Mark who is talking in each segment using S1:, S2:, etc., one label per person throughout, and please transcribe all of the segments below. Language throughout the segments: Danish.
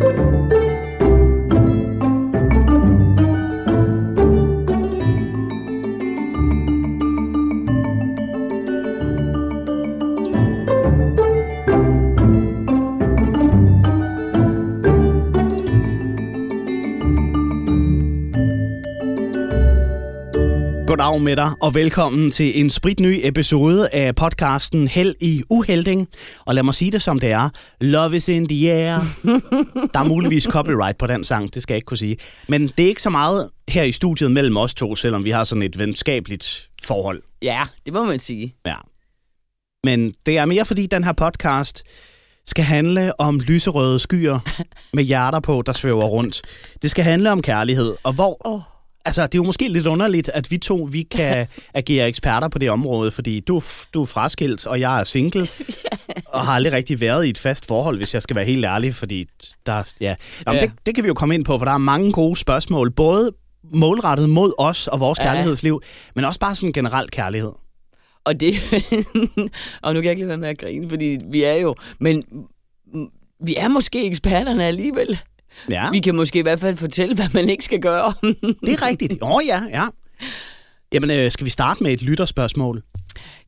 S1: Thank you. Goddag med dig, og velkommen til en spritny episode af podcasten Held i Uhelding. Og lad mig sige det som det er. Love is in the air. Der er muligvis copyright på den sang, det skal jeg ikke kunne sige. Men det er ikke så meget her i studiet mellem os to, selvom vi har sådan et venskabeligt forhold.
S2: Ja, det må man sige.
S1: Ja. Men det er mere fordi den her podcast skal handle om lyserøde skyer med hjerter på, der svæver rundt. Det skal handle om kærlighed, og hvor... Oh. Altså, det er jo måske lidt underligt, at vi to vi kan agere eksperter på det område, fordi du, du er fraskilt, og jeg er single, og har aldrig rigtig været i et fast forhold, hvis jeg skal være helt ærlig, fordi der, ja. Jamen,
S2: Ja.
S1: Det, det kan vi jo komme ind på, for der er mange gode spørgsmål, både målrettet mod os og vores
S2: Ja.
S1: kærlighedsliv, men også bare sådan generelt kærlighed.
S2: Og det... og nu kan jeg ikke lade være med at grine, fordi vi er jo... Men vi er måske eksperterne alligevel.
S1: Ja,
S2: Vi kan måske i hvert fald fortælle, hvad man ikke skal gøre.
S1: det er rigtigt. Åh oh, ja, ja. Jamen, øh, skal vi starte med et lytterspørgsmål?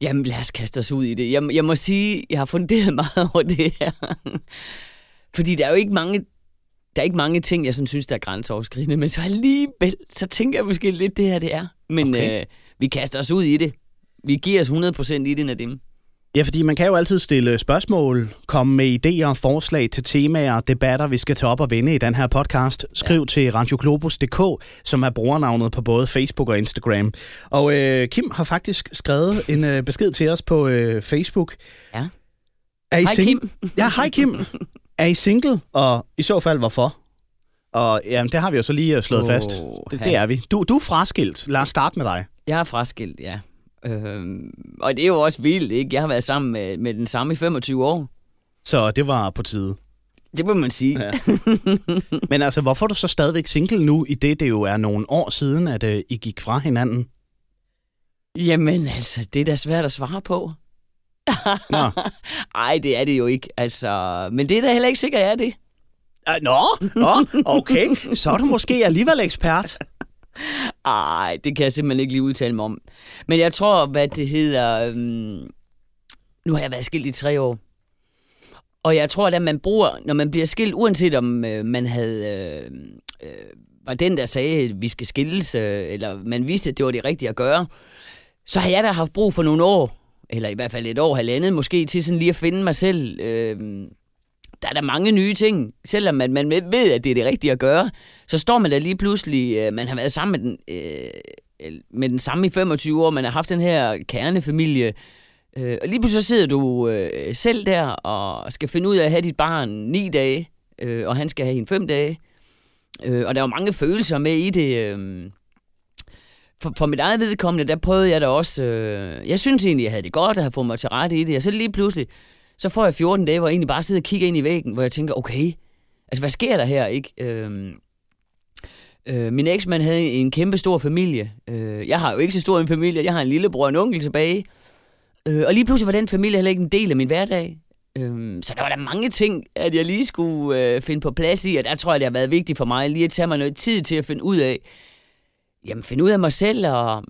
S2: Jamen, lad os kaste os ud i det. Jeg, jeg må sige, jeg har funderet meget over det her. Fordi der er jo ikke mange... Der er ikke mange ting, jeg sådan synes, der er grænseoverskridende, men så alligevel, så tænker jeg måske lidt, det her det er. Men
S1: Okay.
S2: øh, vi kaster os ud i det. Vi giver os 100% i det, Nadim.
S1: Ja, fordi man kan jo altid stille spørgsmål, komme med idéer, forslag til temaer, debatter, vi skal tage op og vende i den her podcast. Skriv ja. til radioglobus.dk, som er brugernavnet på både Facebook og Instagram. Og øh, Kim har faktisk skrevet en øh, besked til os på øh, Facebook.
S2: Ja.
S1: Er I
S2: Hej,
S1: sing-
S2: Kim.
S1: Ja, hej Kim. Er I single, og i så fald hvorfor? Og jamen, det har vi jo så lige øh, slået
S2: Åh,
S1: fast. Det, det er vi. Du, du er fraskilt. Lad os starte med dig.
S2: Jeg er fraskilt, ja. Øhm, og det er jo også vildt, ikke? Jeg har været sammen med, med den samme i 25 år.
S1: Så det var på tide.
S2: Det må man sige.
S1: Ja. Men altså, hvorfor er du så stadigvæk single nu, i det det jo er nogle år siden, at øh, I gik fra hinanden?
S2: Jamen altså, det er da svært at svare på.
S1: Nå.
S2: Ej, det er det jo ikke. Altså, men det er da heller ikke sikkert, jeg er det.
S1: Nå, nå, okay. Så er du måske alligevel ekspert.
S2: Ej, det kan jeg simpelthen ikke lige udtale mig om. Men jeg tror, hvad det hedder... Øhm, nu har jeg været skilt i tre år. Og jeg tror, at man bruger, når man bliver skilt, uanset om øh, man havde... Øh, øh, var den, der sagde, at vi skal skilles, øh, eller man vidste, at det var det rigtige at gøre, så har jeg da haft brug for nogle år, eller i hvert fald et år, halvandet måske, til sådan lige at finde mig selv. Øh, der er der mange nye ting. Selvom man, man ved, at det er det rigtige at gøre, så står man der lige pludselig, øh, man har været sammen med den, øh, med den samme i 25 år, man har haft den her kernefamilie, øh, og lige pludselig så sidder du øh, selv der og skal finde ud af at have dit barn ni dage, øh, og han skal have hende fem dage. Øh, og der er jo mange følelser med i det. Øh. For, for mit eget vedkommende, der prøvede jeg da også... Øh, jeg synes egentlig, jeg havde det godt at have fået mig til rette i det, og så lige pludselig, så får jeg 14 dage, hvor jeg egentlig bare sidder og kigger ind i væggen, hvor jeg tænker, okay, altså hvad sker der her, ikke? Øh, øh, min eksmand havde en kæmpe stor familie. Øh, jeg har jo ikke så stor en familie, jeg har en lillebror og en onkel tilbage. Øh, og lige pludselig var den familie heller ikke en del af min hverdag. Øh, så der var der mange ting, at jeg lige skulle øh, finde på plads i, og der tror jeg, det har været vigtigt for mig lige at tage mig noget tid til at finde ud af, jamen finde ud af mig selv, og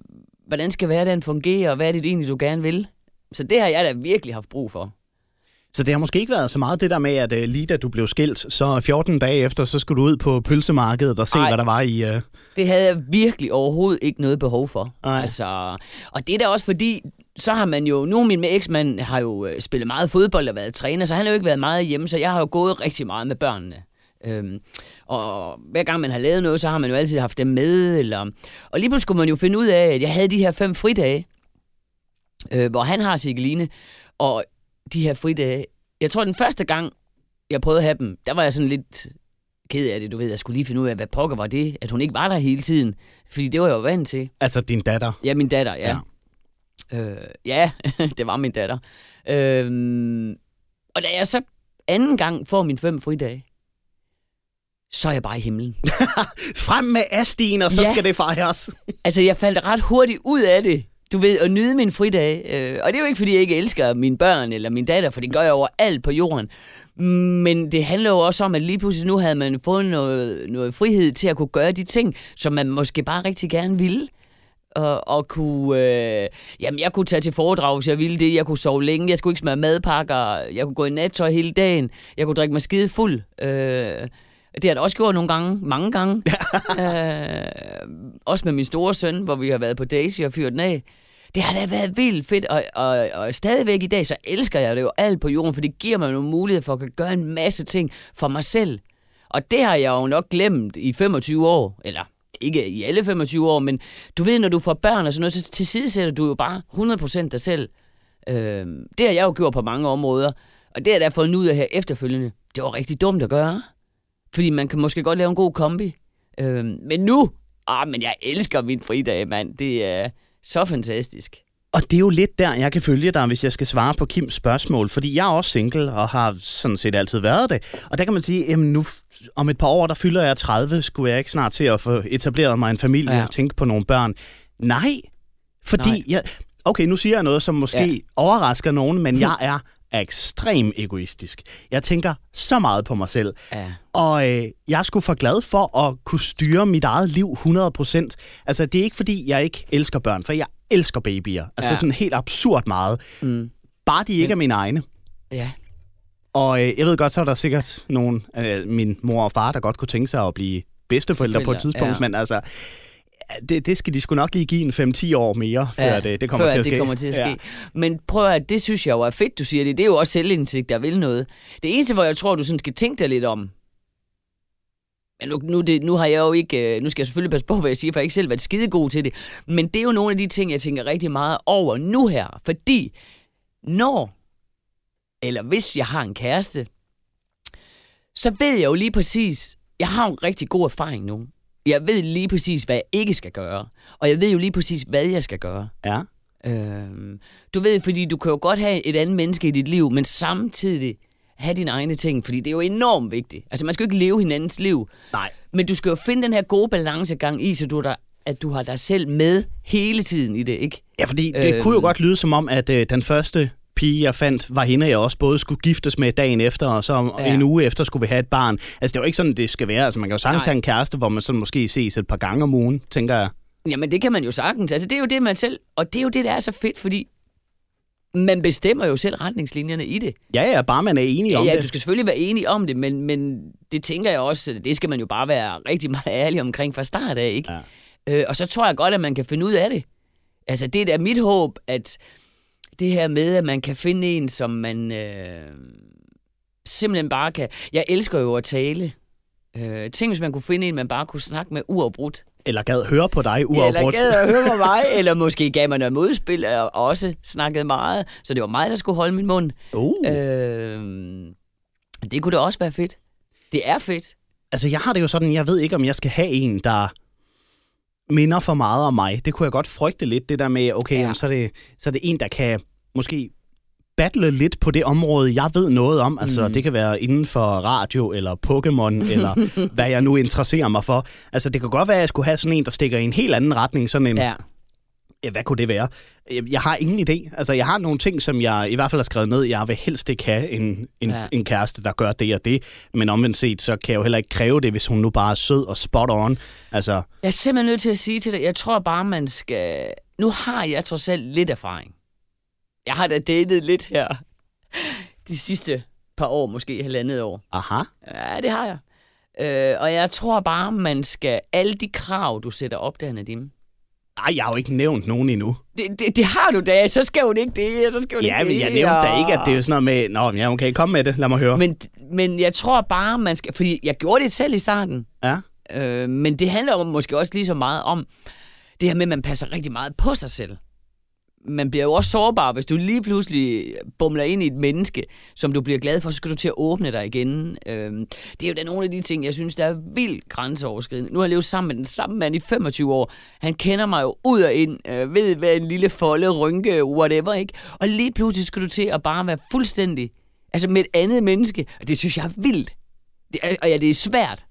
S2: hvordan skal hverdagen fungere, og hvad er det egentlig, du gerne vil. Så det har jeg da virkelig haft brug for.
S1: Så det har måske ikke været så meget det der med, at øh, lige da du blev skilt, så 14 dage efter, så skulle du ud på pølsemarkedet og se,
S2: Ej.
S1: hvad der var i... Øh...
S2: Det havde jeg virkelig overhovedet ikke noget behov for. Altså, og det er da også fordi, så har man jo, nu min eksmand har jo øh, spillet meget fodbold og været træner, så han har jo ikke været meget hjemme, så jeg har jo gået rigtig meget med børnene. Øhm, og hver gang man har lavet noget, så har man jo altid haft dem med. Eller, og lige pludselig skulle man jo finde ud af, at jeg havde de her fem fridage, øh, hvor han har Sigeline, og de her fridage, jeg tror den første gang, jeg prøvede at have dem, der var jeg sådan lidt ked af det, du ved. Jeg skulle lige finde ud af, hvad pokker var det, at hun ikke var der hele tiden. Fordi det var jeg jo vant til.
S1: Altså din datter.
S2: Ja, min datter, ja. Ja, øh, ja det var min datter. Øh, og da jeg så anden gang får min fem fridage, så er jeg bare i himlen.
S1: Frem med Astien, og så
S2: Ja.
S1: skal det fejres.
S2: Altså, jeg faldt ret hurtigt ud af det. Du ved, at nyde min fridag. Øh, og det er jo ikke, fordi jeg ikke elsker mine børn eller min datter, for det gør jeg over alt på jorden. Men det handler jo også om, at lige pludselig nu havde man fået noget, noget frihed til at kunne gøre de ting, som man måske bare rigtig gerne ville og, og kunne... Øh, jamen, jeg kunne tage til foredrag, hvis jeg ville det. Jeg kunne sove længe. Jeg skulle ikke smøre madpakker. Jeg kunne gå i nattøj hele dagen. Jeg kunne drikke mig skide fuld. Øh, det har jeg også gjort nogle gange. Mange gange. øh, også med min store søn, hvor vi har været på Daisy og fyret den af. Det har da været vildt fedt, og, og, og stadigvæk i dag, så elsker jeg det jo alt på jorden, for det giver mig nogle muligheder for at gøre en masse ting for mig selv. Og det har jeg jo nok glemt i 25 år, eller ikke i alle 25 år, men du ved, når du får børn og sådan noget, så tilsidesætter du jo bare 100% dig selv. Øh, det har jeg jo gjort på mange områder, og det har jeg da fået ud af her efterfølgende. Det var rigtig dumt at gøre, fordi man kan måske godt lave en god kombi. Øh, men nu, ah, men jeg elsker min fridag, mand. Det er så fantastisk.
S1: Og det er jo lidt der, jeg kan følge dig, hvis jeg skal svare på Kims spørgsmål, fordi jeg er også single og har sådan set altid været det. Og der kan man sige, jamen nu om et par år, der fylder jeg 30, skulle jeg ikke snart til at få etableret mig en familie ja. og tænke på nogle børn. Nej, fordi Nej. jeg... Okay, nu siger jeg noget, som måske ja. overrasker nogen, men jeg er ekstrem egoistisk. Jeg tænker så meget på mig selv. Ja. Og øh, jeg er sgu for glad for at kunne styre mit eget liv 100%. Altså, det er ikke fordi, jeg ikke elsker børn, for jeg elsker babyer. Altså ja. sådan helt absurd meget. Mm. Bare de ikke Men... er mine egne.
S2: Ja.
S1: Og øh, jeg ved godt, så er der sikkert nogen øh, min mor og far, der godt kunne tænke sig at blive bedsteforældre på et tidspunkt, ja. men altså, det, det skal de sgu nok lige give en 5-10 år mere, før ja, det, det kommer
S2: før
S1: til at ske.
S2: det kommer til at ske. Ja. Men prøv at, det synes jeg jo er fedt, du siger det. Det er jo også selvindsigt, der vil noget. Det eneste, hvor jeg tror, du sådan skal tænke dig lidt om, men nu, nu, det, nu har jeg jo ikke, øh, nu skal jeg selvfølgelig passe på, hvad jeg siger, for jeg har ikke selv været skide god til det. Men det er jo nogle af de ting, jeg tænker rigtig meget over nu her. Fordi når, eller hvis jeg har en kæreste, så ved jeg jo lige præcis, jeg har en rigtig god erfaring nu. Jeg ved lige præcis, hvad jeg ikke skal gøre. Og jeg ved jo lige præcis, hvad jeg skal gøre.
S1: Ja.
S2: Øhm, du ved, fordi du kan jo godt have et andet menneske i dit liv, men samtidig have dine egne ting, fordi det er jo enormt vigtigt. Altså, man skal jo ikke leve hinandens liv.
S1: Nej.
S2: Men du skal jo finde den her gode balancegang i, så du der, at du har dig selv med hele tiden i det, ikke?
S1: Ja, fordi det øhm, kunne jo godt lyde som om, at øh, den første pige, jeg fandt, var hende, jeg også både skulle giftes med dagen efter, og så ja. en uge efter skulle vi have et barn. Altså, det er jo ikke sådan, det skal være. Altså, man kan jo sagtens Nej. have en kæreste, hvor man så måske ses et par gange om ugen, tænker jeg.
S2: Jamen, det kan man jo sagtens. Altså, det er jo det, man selv... Og det er jo det, der er så fedt, fordi man bestemmer jo selv retningslinjerne i det.
S1: Ja, ja, bare man er enig om
S2: ja,
S1: det.
S2: Ja, du skal selvfølgelig være enig om det, men, men det tænker jeg også, det skal man jo bare være rigtig meget ærlig omkring fra start af, ikke? Ja. Øh, og så tror jeg godt, at man kan finde ud af det. Altså, det er da mit håb, at det her med, at man kan finde en, som man øh, simpelthen bare kan... Jeg elsker jo at tale. Øh, tænk, hvis man kunne finde en, man bare kunne snakke med uafbrudt.
S1: Eller gad høre på dig uafbrudt.
S2: Eller gad at høre på mig, eller måske gav man noget modspil, og også snakkede meget. Så det var mig, der skulle holde min mund.
S1: Uh.
S2: Øh, det kunne da også være fedt. Det er fedt.
S1: Altså, jeg har det jo sådan, jeg ved ikke, om jeg skal have en, der minder for meget om mig. Det kunne jeg godt frygte lidt, det der med, okay, ja. jamen, så, er det, så er det en, der kan måske battle lidt på det område, jeg ved noget om. Altså, mm. det kan være inden for radio, eller Pokémon, eller hvad jeg nu interesserer mig for. Altså, det kan godt være, at jeg skulle have sådan en, der stikker i en helt anden retning. Sådan en,
S2: ja.
S1: Ja, hvad kunne det være? Jeg har ingen idé. Altså, jeg har nogle ting, som jeg i hvert fald har skrevet ned. Jeg vil helst ikke have en, en, ja. en kæreste, der gør det og det. Men omvendt set, så kan jeg jo heller ikke kræve det, hvis hun nu bare er sød og spot on. Altså...
S2: Jeg er simpelthen nødt til at sige til dig, jeg tror bare, man skal... Nu har jeg trods selv lidt erfaring. Jeg har da datet lidt her de sidste par år, måske halvandet år.
S1: Aha.
S2: Ja, det har jeg. Øh, og jeg tror bare, man skal... Alle de krav, du sætter op der, Nadim,
S1: Nej, jeg har jo ikke nævnt nogen endnu.
S2: Det, det, det har du da, så skal hun ikke det, så skal hun
S1: ja,
S2: ikke
S1: det. Ja, men jeg nævnte da ikke, at det er sådan noget med, nå, ja, okay, kom med det, lad mig høre.
S2: Men, men jeg tror bare, man skal, fordi jeg gjorde det selv i starten.
S1: Ja.
S2: Øh, men det handler måske også lige så meget om, det her med, at man passer rigtig meget på sig selv man bliver jo også sårbar, hvis du lige pludselig bumler ind i et menneske, som du bliver glad for, så skal du til at åbne dig igen. Øhm, det er jo da nogle af de ting, jeg synes, der er vildt grænseoverskridende. Nu har jeg levet sammen med den samme mand i 25 år. Han kender mig jo ud og ind, øh, ved hvad en lille folde, rynke, whatever, ikke? Og lige pludselig skal du til at bare være fuldstændig, altså med et andet menneske. Og det synes jeg er vildt. Det er, og ja, det er svært.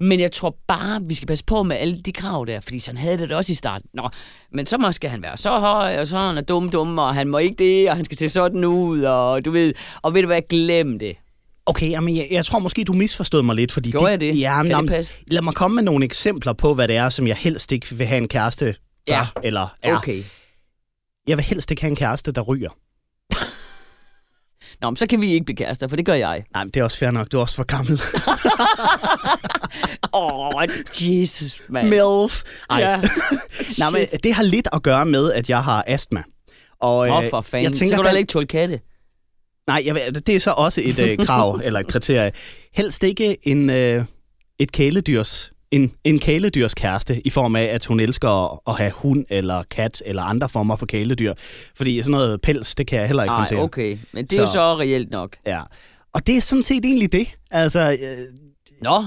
S2: Men jeg tror bare, vi skal passe på med alle de krav der, fordi sådan havde det også i starten. Nå, men så må skal han være så høj, og så han er dum, dum, og han må ikke det, og han skal se sådan ud, og du ved, og ved du hvad, glem det.
S1: Okay, jamen, jeg, jeg tror måske, du misforstod mig lidt. Fordi
S2: Gjorde jeg det?
S1: Ja,
S2: Kan det passe?
S1: lad mig komme med nogle eksempler på, hvad det er, som jeg helst ikke vil have en kæreste gør,
S2: Ja.
S1: eller er.
S2: Okay.
S1: Jeg vil helst ikke have en kæreste, der ryger.
S2: Nå, men så kan vi ikke blive kærester, for det gør jeg.
S1: Nej, men det er også fair nok. Du er også for gammel.
S2: Åh, oh, Jesus, mand.
S1: MILF. Ej.
S2: Ja.
S1: Nej, men det har lidt at gøre med, at jeg har astma. Og,
S2: Åh,
S1: øh,
S2: oh, for fanden.
S1: Jeg tænker,
S2: så kan du heller ikke tåle katte.
S1: Nej, jeg, ved- det er så også et øh, krav, eller et kriterie. Helst ikke en, øh, et kæledyrs, en, en kæledyrs kæreste, i form af, at hun elsker at, at have hund eller kat eller andre former for kæledyr. Fordi sådan noget pels, det kan jeg heller ikke
S2: Nej,
S1: håndtere.
S2: okay. Men det er jo
S1: Så-
S2: så reelt nok.
S1: Ja. Og det er sådan set egentlig det. Altså, øh,
S2: Nå,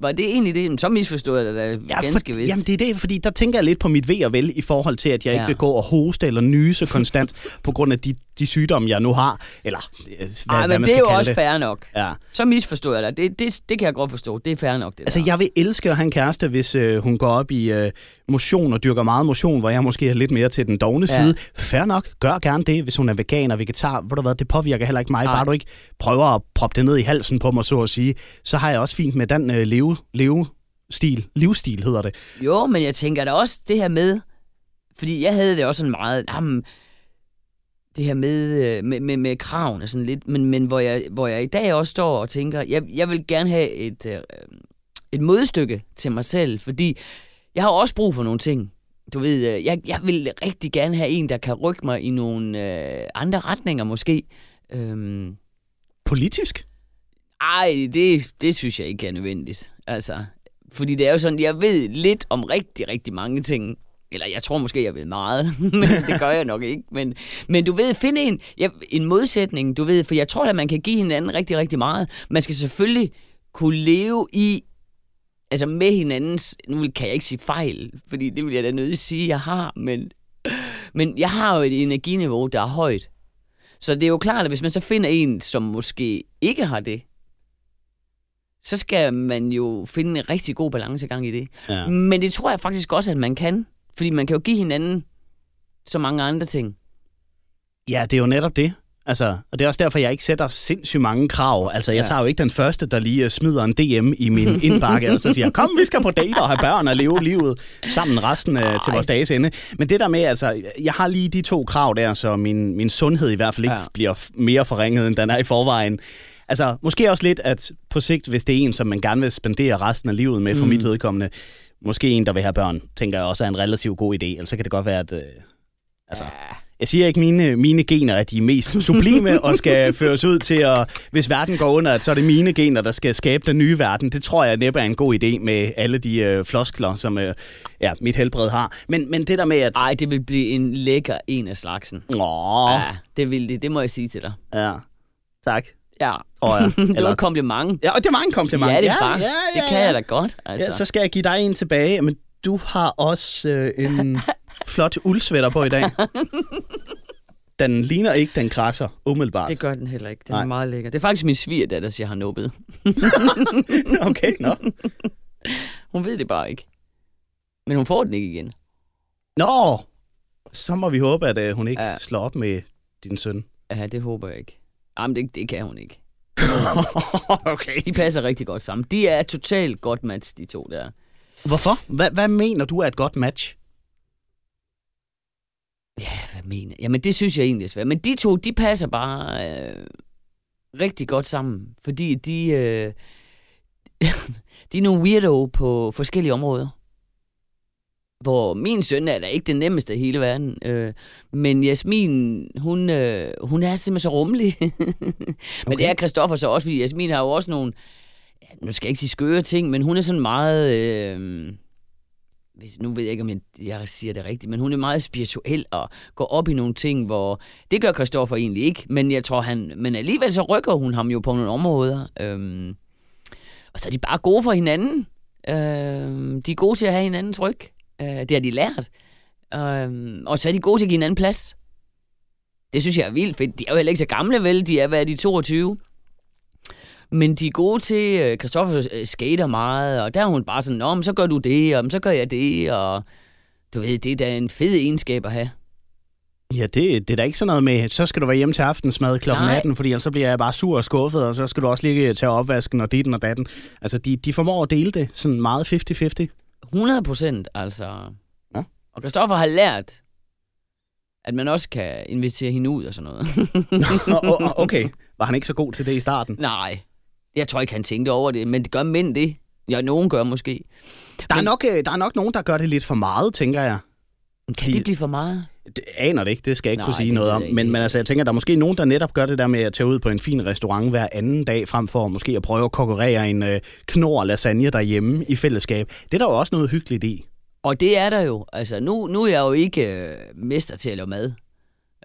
S2: var det egentlig det? Så misforstod jeg det da
S1: ja,
S2: ganske
S1: for,
S2: vist.
S1: jamen det er det, fordi der tænker jeg lidt på mit ved og vel i forhold til, at jeg. Ja. ikke vil gå og hoste eller nyse konstant på grund af de, de sygdomme, jeg nu har. Eller øh, hvad,
S2: Ej,
S1: hvad
S2: men
S1: man
S2: det er jo også
S1: det.
S2: fair nok.
S1: Ja.
S2: Så misforstod jeg dig. Det, det, det kan jeg godt forstå. Det er fair nok, det
S1: Altså,
S2: der.
S1: jeg vil elske at have en kæreste, hvis øh, hun går op i øh, motion og dyrker meget motion, hvor jeg måske er lidt mere til den dogne
S2: Ja.
S1: side. Fair nok, gør gerne det, hvis hun er veganer, vegetar. Ved du hvad, det påvirker heller ikke mig.
S2: Nej.
S1: Bare du ikke prøver at proppe det ned i halsen på mig, så at sige. Så har jeg også fint med den øh, leve, levestil. Livsstil hedder det.
S2: Jo, men jeg tænker da også det her med, fordi jeg havde det også sådan meget, jamen, det her med, øh, med, med, med kravene sådan lidt, men, men hvor, jeg, hvor jeg i dag også står og tænker, jeg, jeg vil gerne have et, øh, et modstykke til mig selv, fordi jeg har også brug for nogle ting. Du ved, øh, jeg, jeg vil rigtig gerne have en, der kan rykke mig i nogle øh, andre retninger måske. Øhm,
S1: Politisk?
S2: ej, det, det synes jeg ikke er nødvendigt. Altså, fordi det er jo sådan, jeg ved lidt om rigtig, rigtig mange ting. Eller jeg tror måske, jeg ved meget, men det gør jeg nok ikke. Men, men du ved, finde en, ja, en modsætning, du ved, for jeg tror at man kan give hinanden rigtig, rigtig meget. Man skal selvfølgelig kunne leve i, altså med hinandens, nu kan jeg ikke sige fejl, fordi det vil jeg da nødt at sige, jeg har, men, men jeg har jo et energiniveau, der er højt. Så det er jo klart, at hvis man så finder en, som måske ikke har det, så skal man jo finde en rigtig god balancegang i det.
S1: Ja.
S2: Men det tror jeg faktisk også, at man kan. Fordi man kan jo give hinanden så mange andre ting.
S1: Ja, det er jo netop det. Altså, og det er også derfor, jeg ikke sætter sindssygt mange krav. Altså, jeg
S2: Ja.
S1: tager jo ikke den første, der lige øh, smider en DM i min indbakke, og så siger, kom, vi skal på date og have børn og leve livet sammen resten øh, til
S2: Ej.
S1: vores dages ende. Men det der med, altså, jeg har lige de to krav der, så min, min sundhed i hvert fald ikke ja. Bliver mere forringet, end den er i forvejen. Altså, måske også lidt, at på sigt, hvis det er en, som man gerne vil spendere resten af livet med, for mm. mit vedkommende, måske en, der vil have børn, tænker jeg også er en relativt god idé. Ellers så kan det godt være, at... Øh, altså,
S2: Ja.
S1: jeg siger ikke, mine, mine gener er de mest sublime og skal føres ud til at, hvis verden går under, at så er det mine gener, der skal skabe den nye verden. Det tror jeg næppe er en god idé med alle de øh, floskler, som øh, ja, mit helbred har. Men, men det der med, at...
S2: Ej, det vil blive en lækker en af slagsen.
S1: Åh,
S2: Ja, det vil det. Det må jeg sige til dig.
S1: ja. Tak,
S2: Ja.
S1: Jeg.
S2: det var et kompliment.
S1: Ja, og det var en kompliment.
S2: Ja, det er bare.
S1: ja, ja,
S2: Det kan
S1: ja.
S2: jeg da godt. Altså.
S1: Ja, så skal jeg give dig en tilbage. Men du har også øh, en flot uldsvætter på i dag. Den ligner ikke, den krasser, umiddelbart.
S2: Det gør den heller ikke. Den
S1: Nej.
S2: er meget lækker. Det er faktisk min svigerdatter, jeg har nubbet.
S1: Okay, nå.
S2: Hun ved det bare ikke. Men hun får den ikke igen.
S1: Nå, så må vi håbe, at øh, hun ikke ja.
S2: Ja.
S1: slår op med din søn.
S2: Ja, det håber jeg ikke. Jamen, det, det kan hun ikke.
S1: okay.
S2: De passer rigtig godt sammen. De er totalt godt match, de to der.
S1: Hvorfor? Hvad, hvad mener du er et godt match?
S2: Ja, hvad mener jeg? Jamen, det synes jeg egentlig er svært. Men de to, de passer bare øh, rigtig godt sammen. Fordi de, øh, de er nogle weirdo på forskellige områder. Hvor min søn er da ikke den nemmeste i hele verden. Øh, men Jasmin, hun, øh, hun er simpelthen så rummelig. men
S1: Okay.
S2: det er Christoffer så også, fordi Jasmin har jo også nogle, ja, nu skal jeg ikke sige skøre ting, men hun er sådan meget... Øh, hvis, nu ved jeg ikke, om jeg, jeg siger det rigtigt, men hun er meget spirituel og går op i nogle ting, hvor det gør Christoffer egentlig ikke, men jeg tror han, men alligevel så rykker hun ham jo på nogle områder. Øhm, og så er de bare gode for hinanden. Øhm, de er gode til at have hinandens ryg. Øh, det har de lært. Øhm, og så er de gode til at give hinanden plads. Det synes jeg er vildt fedt. De er jo heller ikke så gamle, vel? De er, hvad er de, 22? Men de er gode til, øh, Christoffer øh, skater meget, og der er hun bare sådan, Nå, men så gør du det, og "Men så gør jeg det, og du ved, det er da en fed egenskab at have.
S1: Ja, det, det er da ikke sådan noget med, så skal du være hjemme til aftensmad kl.
S2: Nej.
S1: 18, fordi ellers så bliver jeg bare sur og skuffet, og så skal du også lige tage opvasken og ditten og datten. Altså, de, de formår at dele det sådan meget 50-50.
S2: 100 procent, altså.
S1: Ja.
S2: Og Christoffer har lært, at man også kan invitere hende ud og sådan noget.
S1: Nå, okay, var han ikke så god til det i starten?
S2: Nej, jeg tror ikke, han tænkte over det, men det gør mænd det. Ja, nogen gør måske.
S1: Der er,
S2: Men-
S1: nok, øh, der er nok nogen, der gør det lidt for meget, tænker jeg.
S2: Kan det blive for meget?
S1: Det aner det ikke, det skal jeg ikke
S2: Nej,
S1: kunne sige noget om. Men, men altså, jeg tænker, der er måske nogen, der netop gør det der med at tage ud på en fin restaurant hver anden dag, frem for måske at prøve at konkurrere en øh, knor lasagne derhjemme i fællesskab. Det er der jo også noget hyggeligt i.
S2: Og det er der jo. Altså, nu, nu er jeg jo ikke øh, mester til at lave mad.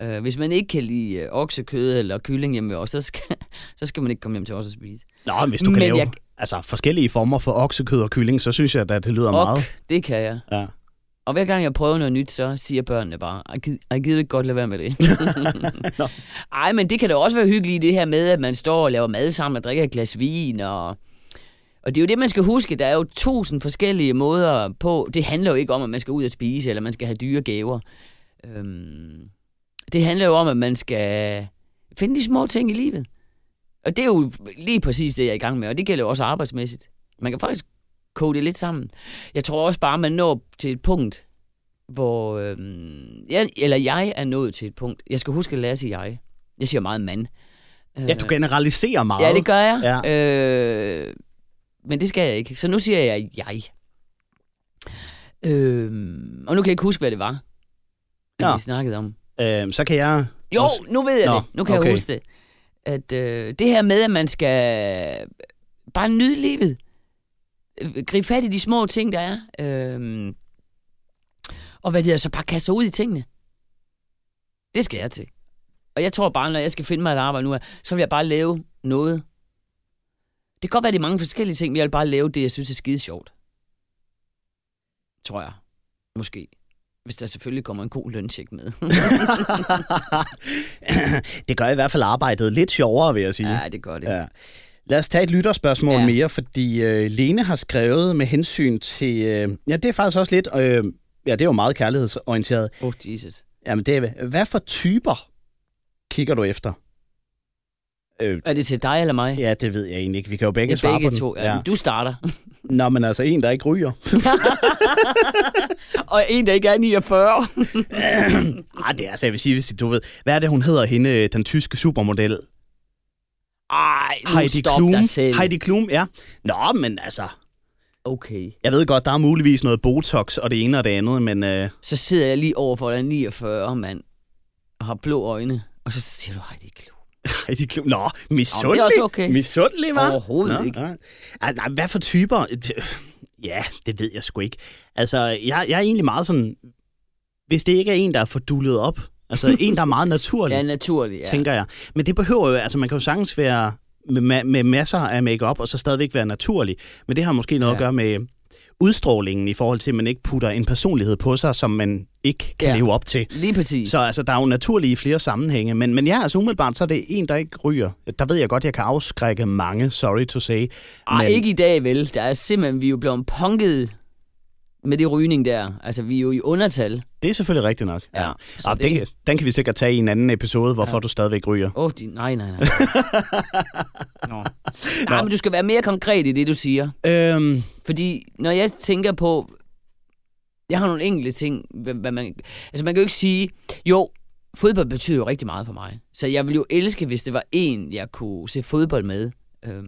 S2: Øh, hvis man ikke kan lide øh, oksekød eller kylling hjemme os, så skal, så skal man ikke komme hjem til os og spise.
S1: Nå, men hvis du kan
S2: Men
S1: lave
S2: jeg-
S1: altså, forskellige former for oksekød og kylling, så synes jeg, at det lyder
S2: Og
S1: meget.
S2: det kan jeg.
S1: Ja.
S2: Og hver gang jeg prøver noget nyt, så siger børnene bare, "Ej, gid- ej, gider godt lade være med det?
S1: Nå.
S2: Ej, men det kan da også være hyggeligt det her med, at man står og laver mad sammen og drikker et glas vin. Og, og det er jo det, man skal huske. Der er jo tusind forskellige måder på. Det handler jo ikke om, at man skal ud og spise, eller man skal have dyre gaver. Øhm, det handler jo om, at man skal finde de små ting i livet. Og det er jo lige præcis det, jeg er i gang med, og det gælder jo også arbejdsmæssigt. Man kan faktisk koge det lidt sammen. Jeg tror også bare, man når til et punkt, hvor... Øhm, jeg, eller jeg er nået til et punkt. Jeg skal huske at lære at sige jeg. Jeg siger meget mand.
S1: ja, du generaliserer meget.
S2: Ja, det gør jeg.
S1: Ja.
S2: Øh, men det skal jeg ikke. Så nu siger jeg jeg. Øh, og nu kan jeg ikke huske, hvad det var,
S1: Nå.
S2: vi snakkede om.
S1: Øhm, så kan jeg...
S2: Jo,
S1: også-
S2: nu ved jeg
S1: Nå,
S2: det. Nu kan
S1: okay.
S2: jeg huske det. At øh, det her med, at man skal bare nyde livet. Øh, Gribe fat i de små ting, der er. Øh, og hvad det er, så bare kaste sig ud i tingene. Det skal jeg til. Og jeg tror bare, når jeg skal finde mig et arbejde nu, så vil jeg bare lave noget. Det kan godt være, det er mange forskellige ting, men jeg vil bare lave det, jeg synes er skide sjovt. Tror jeg. Måske. Hvis der selvfølgelig kommer en god løncheck med.
S1: det gør i hvert fald arbejdet lidt sjovere, vil jeg sige.
S2: ja, det gør det.
S1: Ja. Lad os tage et lytterspørgsmål ja.
S2: Ja.
S1: mere, fordi øh, Lene har skrevet med hensyn til... Øh, ja, det er faktisk også lidt... Øh, ja, det er jo meget kærlighedsorienteret.
S2: Oh, Jesus.
S1: Jamen, det er, hvad for typer kigger du efter? Øh,
S2: Er det til dig eller mig?
S1: ja, det ved jeg egentlig ikke. Vi kan jo begge
S2: Ja,
S1: svare
S2: begge
S1: på
S2: to.
S1: den.
S2: Ja. Du starter.
S1: Nå, men altså en, der ikke ryger.
S2: og en, der ikke er 49.
S1: ah, det er altså, jeg vil sige, hvis du ved... Hvad er det, hun hedder hende, den tyske supermodel?
S2: Ej, nu
S1: Heidi
S2: stop
S1: Klum.
S2: dig selv.
S1: Heidi Klum, ja. Nå, men altså...
S2: Okay.
S1: Jeg ved godt, der er muligvis noget Botox og det ene og det andet, men... Øh,
S2: Så sidder jeg lige over for dig 49, mand. Og har blå øjne. Og så siger du, Heidi Klum.
S1: Heidi Klum. Nå, misundelig.
S2: Nå, det er okay.
S1: Misundelig, hva'?
S2: Overhovedet
S1: Nå,
S2: ikke.
S1: Nej. Ej, nej, hvad for typer? Ja, det ved jeg sgu ikke. Altså, jeg, jeg er egentlig meget sådan... Hvis det ikke er en, der er fordullet op, altså en, der er meget naturlig,
S2: Ja, naturligt, ja.
S1: tænker jeg. Men det behøver jo... Altså, man kan jo sagtens være med, med masser af makeup og så stadigvæk være naturlig. Men det har måske noget ja. At gøre med udstrålingen i forhold til, at man ikke putter en personlighed på sig, som man ikke kan ja. Leve op til.
S2: Lige præcis.
S1: Så altså, der er jo naturlige flere sammenhænge. Men, men ja, altså umiddelbart, så er det en, der ikke ryger. Der ved jeg godt, jeg kan afskrække mange, sorry to say.
S2: Ej,
S1: men-
S2: ikke i dag, vel. Der er simpelthen, vi er jo blevet punket med det rygning der. Altså, vi er jo i undertal.
S1: Det er selvfølgelig rigtigt nok. Ja.
S2: Ja,
S1: Og
S2: det-
S1: den, den kan vi sikkert tage i en anden episode, hvorfor ja. Du stadigvæk ryger.
S2: Åh, oh, nej, nej, nej. Nå. Nej, men du skal være mere konkret i det, du siger.
S1: Øhm,
S2: Fordi når jeg tænker på... Jeg har nogle enkelte ting, hvad, hvad man... Altså, man kan jo ikke sige... Jo, fodbold betyder jo rigtig meget for mig. Så jeg ville jo elske, hvis det var en, jeg kunne se fodbold med. Øhm,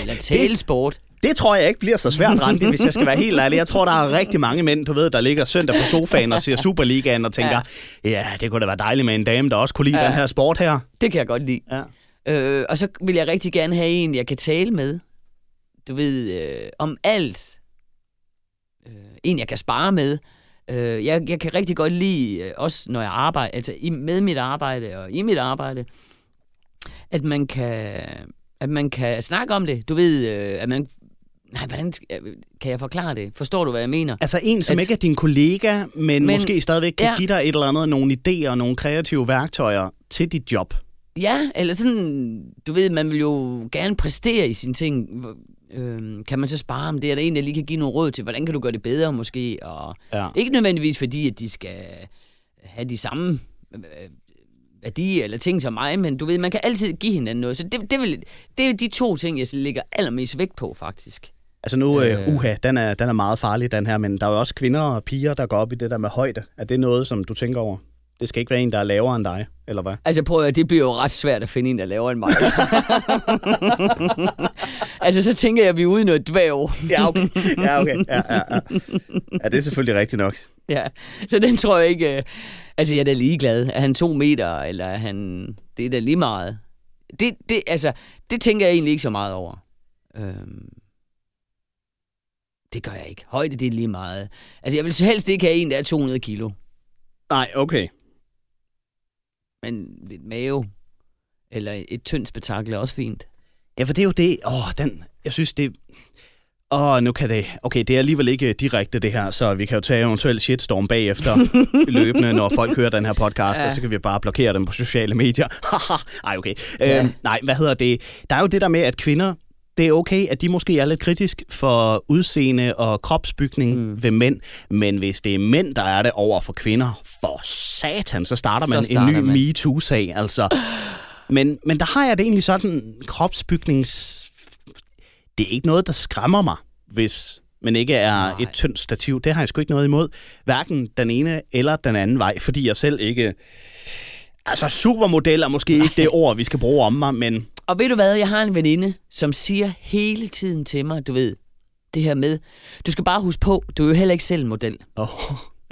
S2: eller tale sport.
S1: Det tror jeg ikke bliver så svært, Randi, hvis jeg skal være helt ærlig. Jeg tror, der er rigtig mange mænd, du ved, der ligger søndag på sofaen og ser Superligaen og tænker, ja. ja, det kunne da være dejligt med en dame, der også kunne lide ja. Den her sport her.
S2: Det kan jeg godt lide.
S1: Ja.
S2: Øh, og så vil jeg rigtig gerne have en, jeg kan tale med. Du ved, øh, om alt. Øh, en, jeg kan spare med. Øh, jeg, jeg kan rigtig godt lide, øh, også når jeg arbejder, altså i, med mit arbejde og i mit arbejde, at man kan, at man kan snakke om det. Du ved, øh, at man... Nej, hvordan øh, kan jeg forklare det? Forstår du, hvad jeg mener?
S1: Altså en, som
S2: At-
S1: ikke er din kollega, men, men måske stadigvæk kan ja. give dig et eller andet, nogle idéer og nogle kreative værktøjer til dit job.
S2: Ja, eller sådan, du ved, man vil jo gerne præstere i sine ting. Øhm, kan man så spare om det? Er der en, der lige kan give nogle råd til, hvordan kan du gøre det bedre måske? Og
S1: Ja.
S2: ikke nødvendigvis fordi, at de skal have de samme øh, værdi eller ting som mig, men du ved, man kan altid give hinanden noget. Så det, det, vil, det er de to ting, jeg lægger allermest vægt på, faktisk.
S1: Altså nu, øh, uha, den er, den er meget farlig, den her, men der er jo også kvinder og piger, der går op i det der med højde. Er det noget, som du tænker over? Det skal ikke være en, der er lavere end dig, eller hvad?
S2: Altså prøv at det bliver jo ret svært at finde en, der er lavere end mig. altså så tænker jeg, at vi er ude i noget dværg.
S1: Ja, okay. Ja, okay. Ja, ja, ja. ja, det er selvfølgelig rigtigt nok.
S2: Ja, så den tror jeg ikke... øh, Altså jeg er da ligeglad. Er han to meter, eller er han... Det er da lige meget. Det, det, altså, det tænker jeg egentlig ikke så meget over. Øhm, det gør jeg ikke. Højde, det er lige meget. Altså, jeg vil så helst ikke have en, der er 200 kilo.
S1: Nej, okay.
S2: Men lidt mave, eller et tyndt spektakel er også fint.
S1: Ja, for det er jo det. Åh, den, jeg synes, det... Åh, nu kan det... Okay, det er alligevel ikke direkte det her, så vi kan jo tage eventuelt shitstorm bagefter løbende, når folk hører den her podcast, ja. og så kan vi bare blokere dem på sociale medier. Ej, okay.
S2: Ja.
S1: Øhm, nej, hvad hedder det? Der er jo det der med, at kvinder, det er okay, at de måske er lidt kritisk for udseende og kropsbygning mm. ved mænd, men hvis det er mænd, der er det over for kvinder, for satan, så starter
S2: Så
S1: man
S2: starter
S1: en ny. MeToo-sag, altså. Men, men der har jeg det egentlig sådan, kropsbygnings... Det er ikke noget, der skræmmer mig, hvis man ikke er
S2: Nej.
S1: Nej. et tyndt stativ. Det har jeg sgu ikke noget imod. Hverken den ene eller den anden vej, fordi jeg selv ikke... Altså, supermodel er måske ikke det ord, vi skal bruge om mig, men...
S2: Og ved du hvad, jeg har en veninde, som siger hele tiden til mig, du ved, det her med, du skal bare huske på, du er jo heller ikke selv en model.
S1: Oh,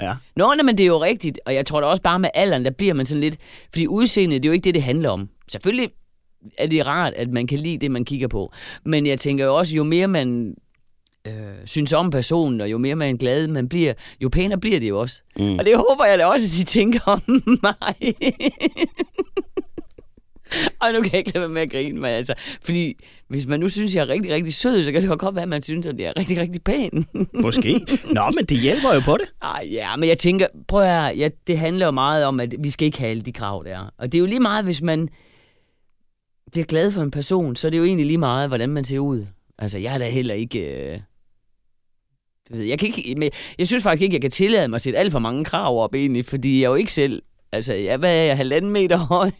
S1: ja.
S2: Nå, nej, men det er jo rigtigt, og jeg tror da også bare med alderen, der bliver man sådan lidt, fordi udseendet, det er jo ikke det, det handler om. Selvfølgelig er det rart, at man kan lide det, man kigger på, men jeg tænker jo også, jo mere man øh, synes om personen, og jo mere man er glad man bliver, jo pænere bliver det jo også. Mm. Og det håber jeg da også, at I tænker om mig. og nu kan jeg ikke lade være med at grine, men altså, fordi hvis man nu synes, jeg er rigtig, rigtig sød, så kan det jo godt være, at man synes, at jeg er rigtig, rigtig pæn.
S1: Måske. Nå, men det hjælper jo på det.
S2: Ej, ja, men jeg tænker, prøv at høre, ja, det handler jo meget om, at vi skal ikke have alle de krav der. Og det er jo lige meget, hvis man bliver glad for en person, så er det jo egentlig lige meget, hvordan man ser ud. Altså, jeg er da heller ikke... Øh... Jeg, kan ikke, men jeg synes faktisk ikke, jeg kan tillade mig at sætte alt for mange krav op egentlig, fordi jeg er jo ikke selv... Altså, jeg, hvad er jeg, halvanden meter høj?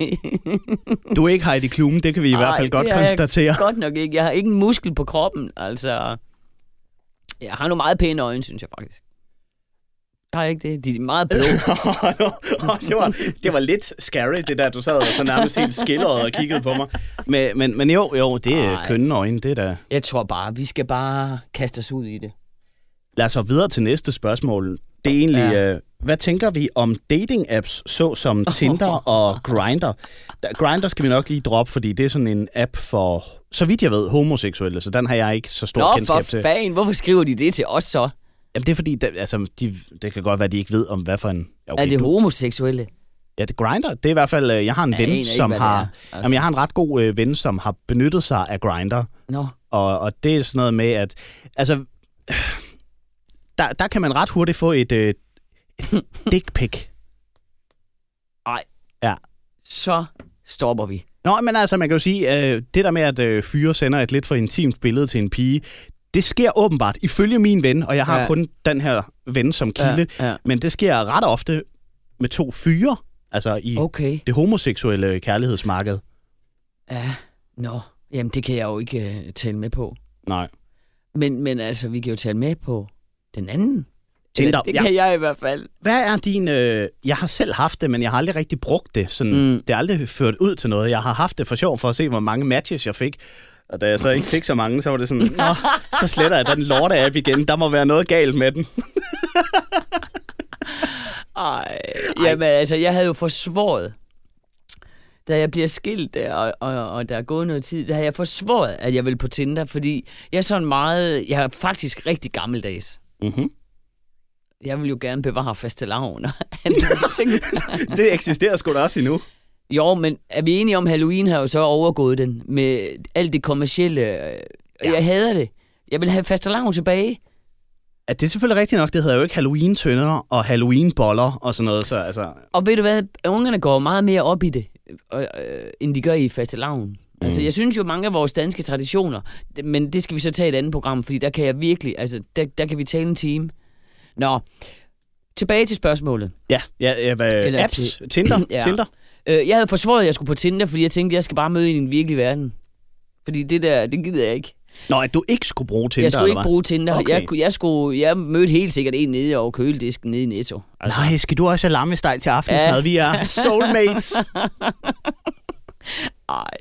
S1: Du er ikke Heidi Klum, det kan vi i hvert fald godt
S2: det er jeg
S1: konstatere.
S2: godt nok ikke. Jeg har ikke en muskel på kroppen, altså... Jeg har nogle meget pæne øjne, synes jeg faktisk. Har jeg ikke det? De er meget blå.
S1: det, var, det var lidt scary, det der, du sad og så nærmest helt skildret og kiggede på mig. Men, men, men jo, jo, det er
S2: Ej.
S1: kønne øjne, det er da...
S2: Jeg tror bare, vi skal bare kaste os ud i det.
S1: Lad os så videre til næste spørgsmål. Det er egentlig,
S2: Ja.
S1: øh, hvad tænker vi om dating-apps, såsom Tinder og Grindr? Da- Grindr skal vi nok lige droppe, fordi det er sådan en app for, så vidt jeg ved, homoseksuelle, så den har jeg ikke så stor
S2: Nå,
S1: kendskab
S2: for
S1: til.
S2: fanden, hvorfor skriver de det til os så?
S1: Jamen, det er fordi, der, altså, de, det kan godt være, at de ikke ved om, hvad for en... Ja,
S2: er det
S1: du-
S2: homoseksuelle?
S1: Ja, det Grindr. Det er i hvert fald, øh, jeg har en ven,
S2: ikke,
S1: som
S2: det
S1: har...
S2: altså.
S1: Jamen, jeg har en ret god øh, ven, som har benyttet sig af Grindr.
S2: Nå,
S1: Og, og det er sådan noget med, at... Altså, der, der kan man ret hurtigt få et, øh, et dick pic.
S2: ej.
S1: Ja.
S2: Så stopper vi.
S1: Nå, men altså, man kan jo sige, øh, det der med, at øh, fyre sender et lidt for intimt billede til en pige, det sker åbenbart, ifølge min ven, og jeg har
S2: Ja.
S1: kun den her ven som kilde,
S2: Ja, ja.
S1: men det sker ret ofte med to fyre, altså i
S2: Okay.
S1: det homoseksuelle kærlighedsmarked.
S2: Ja, nå. Jamen, det kan jeg jo ikke uh, tælle med på.
S1: Nej.
S2: Men, men altså, vi kan jo tælle med på den anden.
S1: Tinder,
S2: det
S1: ja.
S2: kan jeg i hvert fald.
S1: Hvad er din... Øh, jeg har selv haft det, men jeg har aldrig rigtig brugt det. Sådan,
S2: Mm.
S1: Det er aldrig ført ud til noget. Jeg har haft det for sjov for at se, hvor mange matches jeg fik. Og da jeg så ikke fik så mange, så var det sådan, Nå, så sletter jeg den lorte app igen. Der må være noget galt med den.
S2: Ej, jamen altså, jeg havde jo forsvoret, da jeg bliver skilt, der, og, og, og der er gået noget tid, der har jeg forsvoret, at jeg vil på Tinder, fordi jeg er sådan meget, jeg er faktisk rigtig gammeldags.
S1: Mm-hmm.
S2: Jeg vil jo gerne bevare faste lavn og.
S1: Det eksisterer sgu da også endnu.
S2: Jo, men er vi enige om, at Halloween har jo så overgået den med alt det kommercielle.
S1: Ja.
S2: Jeg hader det. Jeg vil have faste lavn tilbage.
S1: Ja, det er selvfølgelig rigtigt nok. Det hedder jo ikke Halloween-tønder og Halloween-boller og sådan noget. Så altså,
S2: Og ved du hvad, ungerne går meget mere op i det, øh, øh, end de gør i faste lavn. Mm. Altså, jeg synes jo, mange af vores danske traditioner, men det skal vi så tage i et andet program, fordi der kan jeg virkelig, altså, der, der kan vi tale en time. Nå, tilbage til spørgsmålet.
S1: Ja, ja, ja hvad,
S2: Eller
S1: apps, Tinder,
S2: Ja.
S1: Tinder.
S2: Øh, jeg havde forsvaret, at jeg skulle på Tinder, fordi jeg tænkte, at jeg skal bare møde i den virkelige verden. Fordi det der, det gider jeg ikke.
S1: Nå, at du ikke skulle bruge Tinder,
S2: jeg skulle ikke bruge Tinder.
S1: Okay.
S2: Jeg, jeg, skulle, jeg mødte helt sikkert en nede over køledisken nede i Netto. Altså,
S1: Nej, skal du også have lammesteg til aftensmad?
S2: Ja.
S1: Vi er soulmates.
S2: Ej.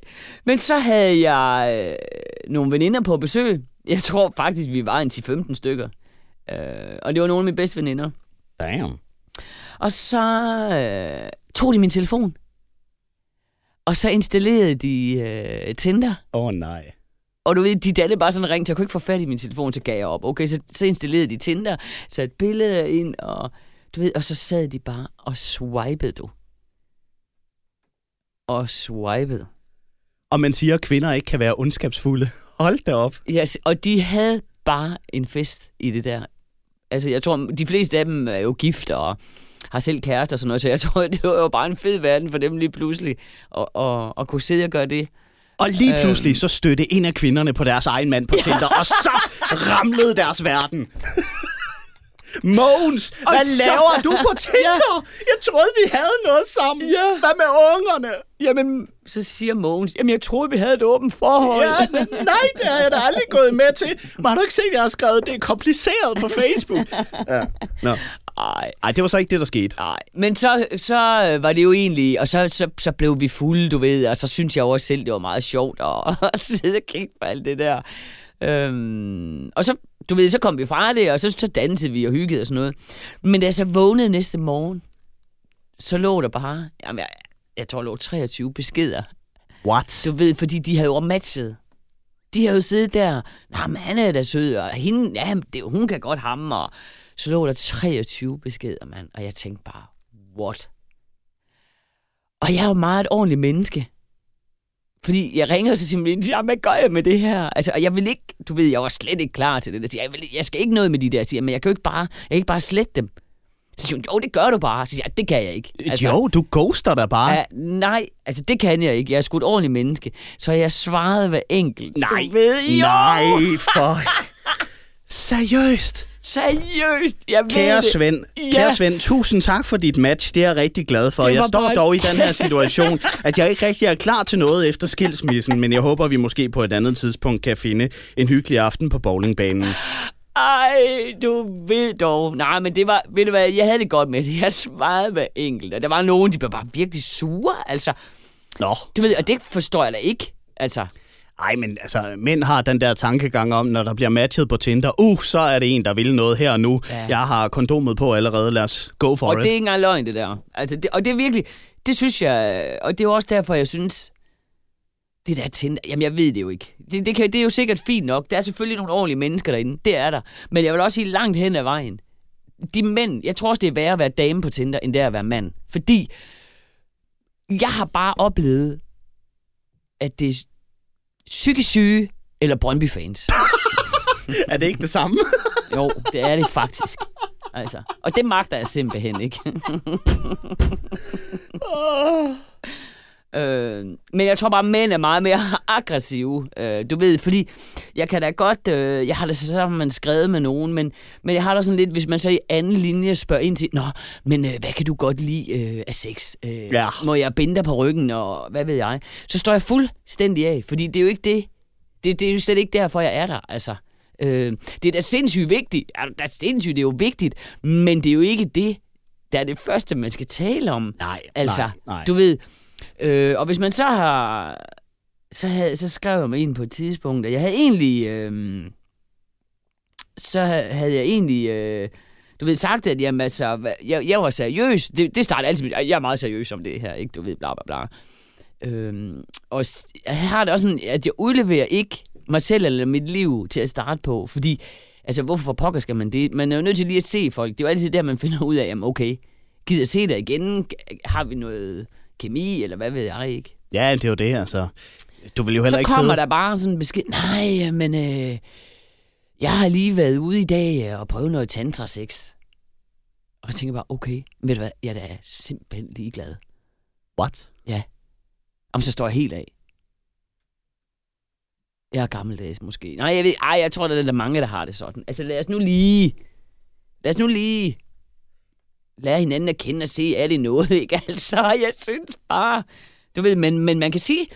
S2: Men så havde jeg øh, nogle veninder på besøg. Jeg tror faktisk, vi var en 10-15 stykker. Øh, og det var nogle af mine bedste veninder.
S1: Damn.
S2: Og så øh, tog de min telefon. Og så installerede de øh, Tinder.
S1: Åh oh, nej.
S2: Og du ved, de dannede bare sådan en ring, så jeg kunne ikke få fat i min telefon, så gav jeg op. Okay, så, så installerede de Tinder, så et billede ind, og du ved, og så sad de bare og swipede, du. Og swipede.
S1: Og man siger, at kvinder ikke kan være ondskabsfulde. Hold da op.
S2: Yes, og de havde bare en fest i det der. Altså, jeg tror, de fleste af dem er jo gift og har selv kærester og sådan noget, så jeg tror, det var jo bare en fed verden for dem lige pludselig at, at, at kunne sidde og gøre det.
S1: Og lige
S2: Øhm.
S1: pludselig så støtte en af kvinderne på deres egen mand på Tinder, og så ramlede deres verden. Mogens,
S2: Og
S1: hvad
S2: så-
S1: laver du på Tinder? Jeg troede, vi havde noget sammen.
S2: Ja.
S1: Hvad med ungerne?
S2: Jamen, så siger Mogens, jamen jeg troede, vi havde et åbent forhold.
S1: Ja, men nej, det har jeg da aldrig gået med til. Men har du ikke set, at jeg har skrevet, det er kompliceret på Facebook? Ja. Nå.
S2: Ej,
S1: Ej, det var så ikke det, der skete.
S2: nej. Men så, så var det jo egentlig, og så, så, så blev vi fulde, du ved, og så synes jeg også selv, det var meget sjovt at, at sidde og kigge på alt det der. Øhm, og så, du ved, så kom vi fra det, og så, så dansede vi og hyggede og sådan noget. Men da jeg så vågnede næste morgen, så lå der bare, jamen jeg, jeg tror, der lå 23 beskeder.
S1: What?
S2: Du ved, fordi de havde jo matchet. De havde jo siddet der, nej, men han er da sød, og hende, ja, det, hun kan godt ham, og så lå der 23 beskeder, mand, og jeg tænkte bare, what? Og jeg er jo meget et ordentligt menneske. Fordi jeg ringer til simpelthen, siger, hvad gør jeg med det her? Altså, og jeg vil ikke, du ved, jeg var slet ikke klar til det. Jeg, siger, jeg, vil, jeg skal ikke noget med de der, siger, men jeg kan jo ikke bare, jeg kan ikke bare slette dem. Så siger hun, jo, det gør du bare. Så siger jeg, det kan jeg ikke.
S1: Altså, jo, du ghoster da bare.
S2: Ja, nej, altså det kan jeg ikke. Jeg er sgu et ordentligt menneske. Så jeg svarede hver enkelt.
S1: nej,
S2: Du ved, jo,
S1: nej, for... Seriøst?
S2: Seriøst, jeg ved
S1: Kære
S2: det.
S1: Svend,
S2: Ja.
S1: kære Svend, tusind tak for dit match. Det er jeg rigtig glad for. Jeg står
S2: bare-
S1: dog i den her situation, at jeg ikke rigtig er klar til noget efter skilsmissen, men jeg håber, vi måske på et andet tidspunkt kan finde en hyggelig aften på bowlingbanen.
S2: Ej, du ved dog. Nej, men det var, ved du hvad, jeg havde det godt med det. Jeg svarede hver enkelt, og der var nogen, de blev bare virkelig sure. Altså,
S1: Nå,
S2: du ved, og det forstår jeg da ikke. Altså,
S1: ej, men altså, mænd har den der tankegang om, når der bliver matchet på Tinder, uh, så er det en, der vil noget her og nu.
S2: Ja.
S1: Jeg har kondomet på allerede, lad os go for
S2: og
S1: it.
S2: det er ikke engang løgn, det der. Altså, det, og det er virkelig, det synes jeg, og det er også derfor, jeg synes, det der Tinder, jamen jeg ved det jo ikke. Det, det, kan, det er jo sikkert fint nok. Der er selvfølgelig nogle ordentlige mennesker derinde, det er der. Men jeg vil også sige langt hen ad vejen. De mænd, jeg tror også, det er værre at være dame på Tinder, end det er at være mand. Fordi jeg har bare oplevet, at det psykisk syge eller Brøndby-fans.
S1: Er det ikke det samme?
S2: Jo, det er det faktisk. Altså, og det magter jeg simpelthen ikke. Øh, men jeg tror bare, at mænd er meget mere aggressive. Øh, du ved, fordi jeg kan da godt... Øh, jeg har da sammen skrevet med nogen, men, men jeg har da sådan lidt, hvis man så i anden linje spørger ind til, Nå, men øh, hvad kan du godt lide øh, af sex? Øh,
S1: Ja.
S2: Må jeg binde dig på ryggen, og hvad ved jeg? Så står jeg fuldstændig af, fordi det er jo ikke det. Det, det er jo slet ikke derfor, jeg er der, altså. Øh, det er da sindssygt vigtigt. Ja, det er sindssygt, det er jo vigtigt, men det er jo ikke det, der er det første, man skal tale om.
S1: Nej,
S2: Altså,
S1: nej, nej.
S2: du ved, øh, og hvis man så har, så, havde, så skrev jeg mig ind på et tidspunkt, og jeg havde egentlig, øh, så havde jeg egentlig, øh, du ved, sagt, at jamen, altså, jeg, jeg var seriøs. Det, det startede altid med, jeg er meget seriøs om det her, ikke? Du ved, bla bla bla. Øhm, og jeg har det også sådan, at jeg udleverer ikke mig selv eller mit liv til at starte på, fordi, altså, hvorfor pokker skal man det? Man er jo nødt til lige at se folk. Det er jo altid der, man finder ud af, jamen, okay, gider jeg se dig igen? Har vi noget kemi, eller hvad ved jeg ikke?
S1: Ja, det er jo det, altså. Du vil jo heller
S2: Så
S1: ikke
S2: kommer
S1: sidde...
S2: der bare sådan en besked, nej, men øh, jeg har lige været ude i dag øh, og prøvet noget tantra-sex. Og jeg tænker bare, okay, ved du hvad, jeg er da simpelthen ligeglad.
S1: What?
S2: Om så står jeg helt af. Jeg er gammeldags måske. Nej, jeg ved, ej, jeg tror, der er der mange, der har det sådan. Altså lad os nu lige... Lad os nu lige... lære hinanden at kende og se, er det noget, ikke? Altså, jeg synes bare... Du ved, men, men man kan sige,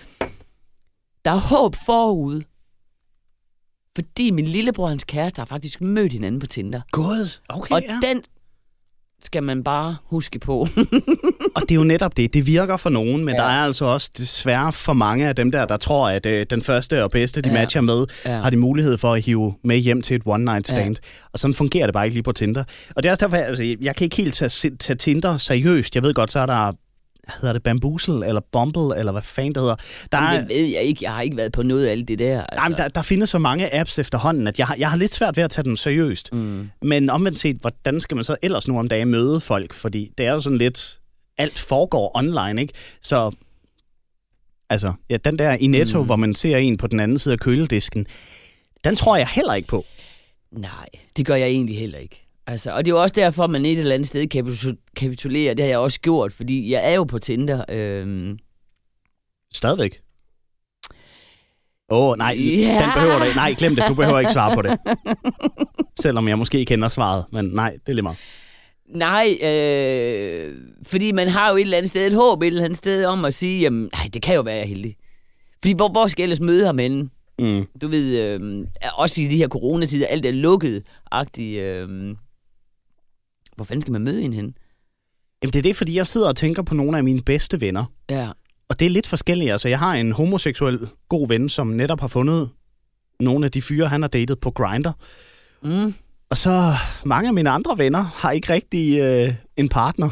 S2: der er håb forud. Fordi min lillebror og hans kæreste har faktisk mødt hinanden på Tinder.
S1: God. Okay,
S2: Og
S1: ja.
S2: den skal man bare huske på.
S1: Og det er jo netop det. Det virker for nogen, men
S2: Ja.
S1: der er altså også desværre for mange af dem der, der tror, at øh, den første og bedste, de
S2: Ja.
S1: matcher med,
S2: ja.
S1: har de mulighed for at hive med hjem til et one-night stand. Ja. Og sådan fungerer det bare ikke lige på Tinder. Og det er også derfor, altså, jeg kan ikke helt tage, tage Tinder seriøst. Jeg ved godt, så er der hedder det Bamboozle, eller Bumble, eller hvad fanden det hedder. Der er,
S2: det ved jeg ikke. Jeg har ikke været på noget af alt det der. Altså.
S1: Jamen, der, der findes så mange apps efterhånden, at jeg har, jeg har lidt svært ved at tage dem seriøst.
S2: Mm.
S1: Men omvendt set, hvordan skal man så ellers nu om dagen møde folk? Fordi det er jo sådan lidt, alt foregår online, ikke? Så, altså, ja, den der i Netto, mm. hvor man ser en på den anden side af køledisken, den tror jeg heller ikke på.
S2: Nej, det gør jeg egentlig heller ikke. Altså, og det er jo også derfor, at man et eller andet sted kapitu- kapitulerer. Det har jeg også gjort, fordi jeg er jo på Tinder. Øhm,
S1: Stadigvæk. Åh, oh, nej,
S2: Ja.
S1: den behøver du. Nej, glem det. Du behøver ikke svare på det. Selvom jeg måske kender svaret, men nej, det er lige meget.
S2: nej, øh, fordi man har jo et eller andet sted et håb et eller andet sted om at sige, jamen, nej, det kan jo være, jeg er heldig. Fordi hvor, hvor skal jeg ellers møde ham henne?
S1: Mm.
S2: Du ved, øh, også i de her coronatider, alt er lukket-agtigt. Øh, hvor fanden skal man møde en hen?
S1: Jamen, det er det, fordi jeg sidder og tænker på nogle af mine bedste venner.
S2: Ja.
S1: Og det er lidt forskelligt. Altså, jeg har en homoseksuel god ven, som netop har fundet nogle af de fyre, han har datet på Grindr.
S2: Mm.
S1: Og så mange af mine andre venner har ikke rigtig øh, en partner.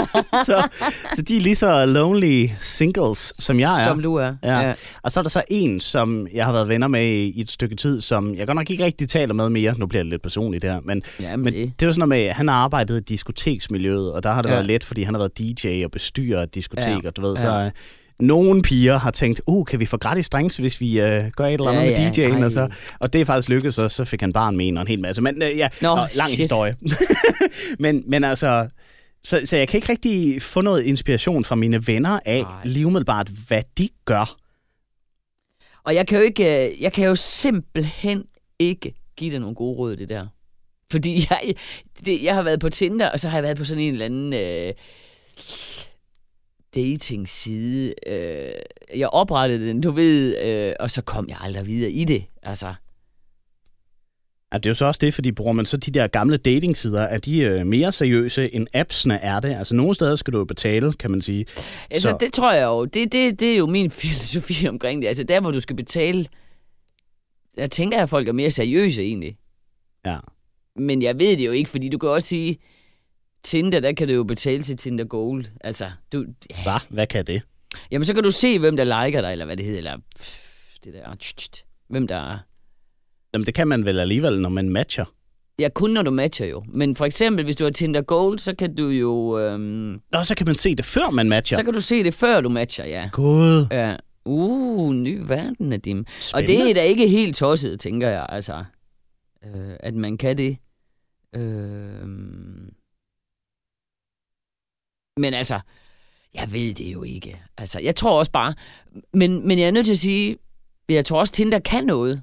S1: så, så de er lige så lonely singles, som jeg er.
S2: Som du er.
S1: Ja. Og så er der så en, som jeg har været venner med i, et stykke tid, som jeg godt nok ikke rigtig taler med mere. Nu bliver det lidt personligt her, men,
S2: ja men det.
S1: det jo sådan noget med, at han har arbejdet i diskoteksmiljøet, og der har det
S2: Ja.
S1: ja. været let, fordi han har været DJ og bestyrer et diskotek,
S2: Ja.
S1: og du ved,
S2: Ja.
S1: så øh, nogle piger har tænkt, uh, kan vi få gratis drinks, hvis vi øh, gør et eller andet
S2: Ja,
S1: med
S2: ja,
S1: DJ'en,
S2: ej.
S1: og, så, og det er faktisk lykkedes, og så fik han barn med en og en hel masse. Men øh, ja,
S2: Nå,
S1: Nå, lang
S2: shit.
S1: historie. men, men altså, så, så jeg kan ikke rigtig få noget inspiration fra mine venner af
S2: Nej.
S1: lige umiddelbart, hvad de gør.
S2: Og jeg kan jo ikke, øh, jeg kan jo simpelthen ikke give dig nogle gode råd, det der. Fordi jeg, det, jeg har været på Tinder, og så har jeg været på sådan en eller anden øh, dating-side. Øh, jeg oprettede den, du ved, øh, og så kom jeg aldrig videre i det. Altså,
S1: Ja, det er jo så også det, fordi bruger man så de der gamle datingsider, er de øh, mere seriøse end appsene er det? Altså nogle steder skal du jo betale, kan man sige.
S2: altså
S1: Så-
S2: det tror jeg jo, det, det, det er jo min filosofi omkring det. Altså der, hvor du skal betale, der tænker jeg, at folk er mere seriøse egentlig.
S1: Ja.
S2: Men jeg ved det jo ikke, fordi du kan også sige, Tinder, der kan du jo betale til Tinder Gold. Altså, du, ja.
S1: Hvad? Hvad kan det?
S2: Jamen, så kan du se, hvem der liker dig, eller hvad det hedder, eller pff, det der, hvem der er.
S1: Jamen det kan man vel alligevel, når man matcher.
S2: Ja, kun når du matcher jo. Men for eksempel, hvis du har Tinder Gold, så kan du jo... Øhm,
S1: Nå, så kan man se det, før man matcher.
S2: Så kan du se det, før du matcher, ja.
S1: God.
S2: ja. Uh, ny verden af dem. Og det er da ikke helt tosset, tænker jeg, altså. Øh, at man kan det. Øh, men altså, jeg ved det jo ikke. Altså, jeg tror også bare... Men, men jeg er nødt til at sige, jeg tror også, Tinder kan noget.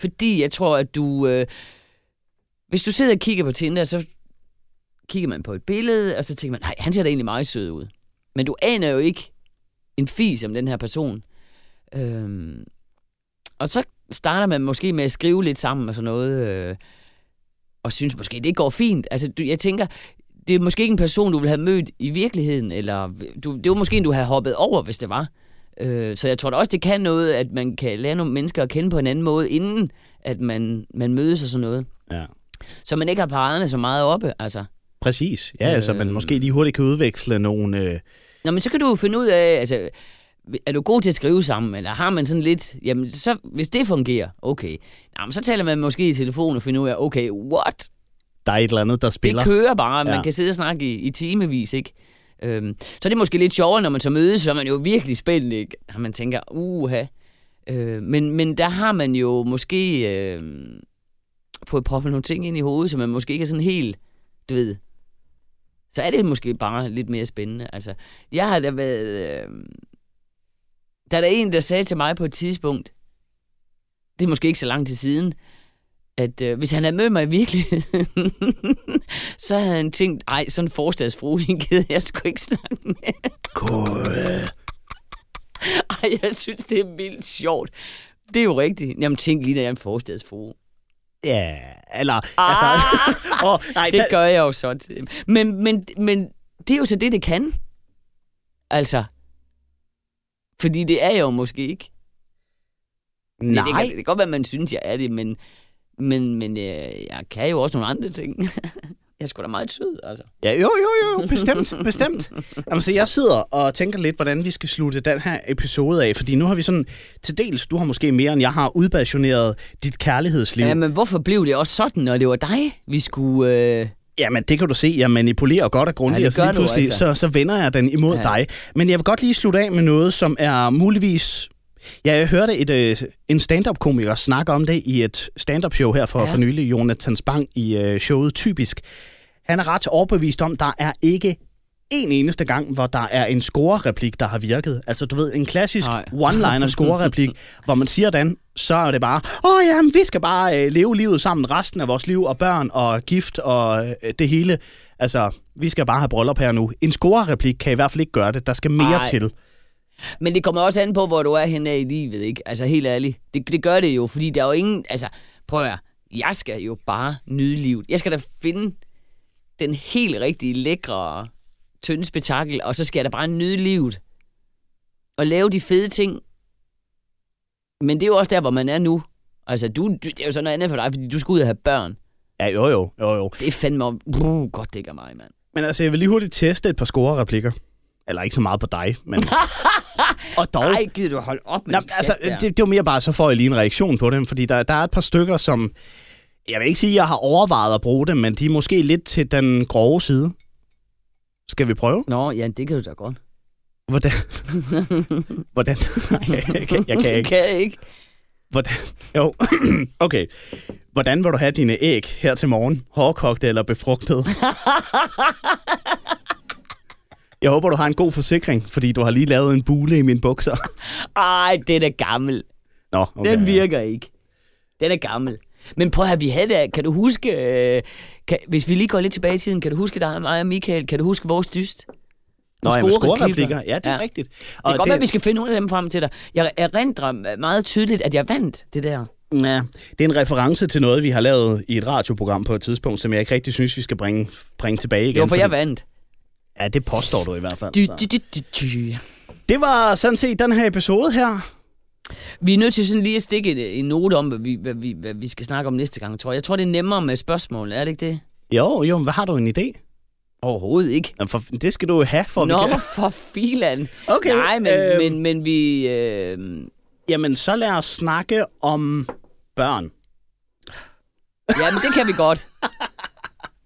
S2: Fordi jeg tror, at du... Øh, hvis du sidder og kigger på Tinder, så kigger man på et billede, og så tænker man, nej, han ser da egentlig meget sød ud. Men du aner jo ikke en fis om den her person. Øhm, og så starter man måske med at skrive lidt sammen og sådan noget, øh, og synes måske, det går fint. Altså, du, jeg tænker, det er måske ikke en person, du vil have mødt i virkeligheden, eller du, det var måske en, du havde hoppet over, hvis det var. Øh, så jeg tror da også, det kan noget, at man kan lære nogle mennesker at kende på en anden måde, inden at man, man mødes og sådan noget.
S1: Ja.
S2: Så man ikke har paraderne så meget oppe, altså.
S1: Præcis. Ja, altså man
S2: Øhm.
S1: måske lige hurtigt kan udveksle nogle... Øh,
S2: Nå, men så kan du jo finde ud af, altså, er du god til at skrive sammen, eller har man sådan lidt, jamen, så, hvis det fungerer, okay. Nå, men så taler man måske i telefon og finder ud af, okay, what?
S1: Der er et eller andet, der spiller.
S2: Det kører bare, man
S1: Ja.
S2: kan sidde og snakke i, i timevis, ikke? Øhm, så er det måske lidt sjovere, når man så mødes, så er man jo virkelig spændt, ikke? Og man tænker, uha. Øh, men, men der har man jo måske øh, fået proppet nogle ting ind i hovedet, som man måske ikke er sådan helt, du ved. Så er det måske bare lidt mere spændende. Altså, jeg har da været... Øh, der er der en, der sagde til mig på et tidspunkt, det er måske ikke så lang tid siden, at øh, hvis han havde mødt mig i virkeligheden, så havde han tænkt, ej, sådan en forstadsfru, hende gider jeg sgu ikke snakke med.
S1: God.
S2: Ej, jeg synes, det er vildt sjovt. Det er jo rigtigt. Jamen, tænk lige, når jeg er en forstadsfru.
S1: Ja, eller...
S2: Ah!
S1: Altså, oh, nej,
S2: Det
S1: der-
S2: gør jeg jo så. Men, men, men det er jo så det, det kan. Altså. Fordi det er jeg jo måske ikke. Det, det,
S1: Nej,
S2: kan, det kan godt være, at man synes, jeg er det, men, men, men øh, jeg kan jo også nogle andre ting. jeg er sgu da meget sød, altså.
S1: Ja, jo, jo, jo, bestemt, bestemt. Jamen, så jeg sidder og tænker lidt, hvordan vi skal slutte den her episode af, fordi nu har vi sådan, til dels, du har måske mere, end jeg har udpassioneret dit kærlighedsliv.
S2: Ja, men hvorfor blev det også sådan, når det var dig, vi skulle... Øh...
S1: Jamen, det kan du se, jeg manipulerer godt og grundigt,
S2: Ja,
S1: og så lige
S2: du
S1: pludselig,
S2: altså.
S1: så, så vender jeg den imod
S2: Ja.
S1: dig. Men jeg vil godt lige slutte af med noget, som er muligvis... Ja, jeg hørte et, øh, en stand-up-komiker snakke om det i et stand-up-show her for, ja. For nylig, Jonathan Spang, i øh, showet Typisk. Han er ret overbevist om, der er ikke en eneste gang, hvor der er en score-replik, der har virket. Altså, du ved, en klassisk
S2: Nej.
S1: one-liner score-replik, hvor man siger den, så er det bare, åh ja, vi skal bare øh, leve livet sammen resten af vores liv, og børn og gift og øh, det hele. Altså, vi skal bare have bryllup her nu. En score-replik kan i hvert fald ikke gøre det. Der skal mere
S2: Ej.
S1: til.
S2: Men det kommer også an på, hvor du er henne i livet, ikke? Altså helt ærligt. Det, det gør det jo, fordi der er jo ingen... Altså, prøv at høre. Jeg skal jo bare nyde livet. Jeg skal da finde den helt rigtige, lækre, tynde spektakel, og så skal jeg da bare nyde livet. Og lave de fede ting. Men det er jo også der, hvor man er nu. Altså, du, du, det er jo sådan noget andet for dig, fordi du skal ud og have børn.
S1: Ja, jo, jo, jo, jo.
S2: Det er fandme... Uh, godt, det ikke er mig, mand.
S1: Men altså, jeg vil lige hurtigt teste et par score-replikker. Eller ikke så meget på dig, men... og dog...
S2: Nej, gider du holde op med
S1: Nå, altså, det, det var mere bare, så får jeg lige en reaktion på dem, fordi der, der er et par stykker, som... Jeg vil ikke sige, at jeg har overvejet at bruge dem, men de er måske lidt til den grove side. Skal vi prøve?
S2: Nå, ja, det kan du da godt.
S1: Hvordan? Hvordan? Nej, jeg, kan, jeg kan ikke.
S2: kan jeg ikke.
S1: Hvordan? Jo, okay. Hvordan vil du have dine æg her til morgen? Hårdkogte eller befrugtet? Jeg håber, du har en god forsikring, fordi du har lige lavet en bule i mine bukser.
S2: Ej, den er gammel.
S1: Nå, okay.
S2: Den virker ikke. Den er gammel. Men prøv at høre, vi havde det. Kan du huske, øh, kan, hvis vi lige går lidt tilbage i tiden, kan du huske dig, mig og Michael, kan du huske vores dyst?
S1: Nå, ja, med
S2: scorereplikker.
S1: Ja, det er ja. Rigtigt.
S2: Det kan godt være, at vi skal finde nogle af dem frem til dig. Jeg erindrer meget tydeligt, at jeg vandt det der.
S1: Ja, det er en reference til noget, vi har lavet i et radioprogram på et tidspunkt, som jeg ikke rigtig synes, vi skal bringe, bringe tilbage igen.
S2: Jo, for jeg
S1: fordi-
S2: vandt.
S1: Ja, det påstår du i hvert fald.
S2: Du, du, du, du.
S1: Det var sådan set den her episode her.
S2: Vi er nødt til sådan lige at stikke en, en note om, hvad vi, hvad, vi, hvad vi skal snakke om næste gang, tror jeg. Jeg tror, det er nemmere med spørgsmål, er det ikke det?
S1: Jo, jo, men hvad har du en idé?
S2: Overhovedet ikke.
S1: Jamen, For, det skal du have, for
S2: Nå,
S1: vi kan...
S2: for filan.
S1: Okay,
S2: Nej, men,
S1: øhm.
S2: men, men vi... Øh,
S1: Jamen, så lad os snakke om børn.
S2: Jamen, det kan vi godt.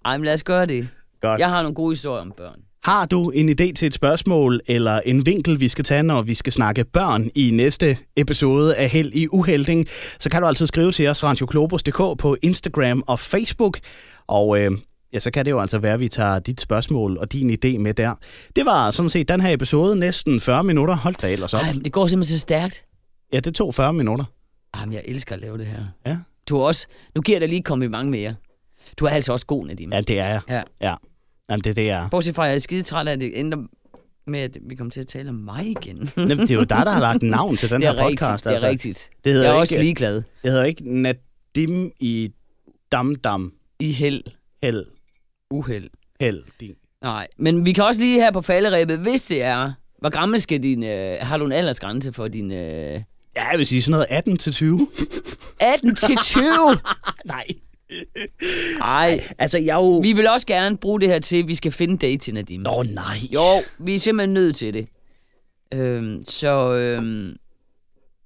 S2: Ej, men lad os gøre det.
S1: Godt.
S2: Jeg har nogle gode historier om børn.
S1: Har du en idé til et spørgsmål eller en vinkel, vi skal tage, når vi skal snakke børn i næste episode af Held i Uhelding, så kan du altså skrive til os radioklobus.dk på Instagram og Facebook. Og øh, ja, så kan det jo altså være, at vi tager dit spørgsmål og din idé med der. Det var sådan set den her episode, næsten 40 minutter. Hold da ellers op.
S2: Ej, det går simpelthen så stærkt.
S1: Ja, det tog 40 minutter.
S2: Jamen, jeg elsker at lave det her.
S1: Ja,
S2: Du også... Nu giver jeg dig lige kompliment mere. Du er altså også god, Nadim.
S1: ja det er jeg.
S2: Ja.
S1: Ja. Jamen, det er det, jeg er.
S2: Bortset fra, at jeg er skide træt af, at det ender med, at vi kommer til at tale om mig igen.
S1: Jamen, Det er jo dig, der har lagt navn til den
S2: er
S1: her
S2: rigtigt,
S1: podcast.
S2: det er
S1: altså.
S2: rigtigt.
S1: Det hedder
S2: Jeg er
S1: ikke,
S2: også ligeglad.
S1: Det hedder ikke Nadim i Dam Dam
S2: I held,
S1: Held
S2: uheld.
S1: Held. Din.
S2: Nej, men vi kan også lige her på falderæbet, hvis det er... Hvor gammel skal din... Øh, har du en aldersgrænse for din... Øh,
S1: Ja, jeg vil sige sådan noget 18 til 20.
S2: 18 til 20?
S1: Nej.
S2: Nej,
S1: Altså, jeg er jo...
S2: vi vil også gerne bruge det her til, at vi skal finde date Nadim.
S1: Nå, nej.
S2: Jo, vi er simpelthen nødt til det. Øhm, så, øhm,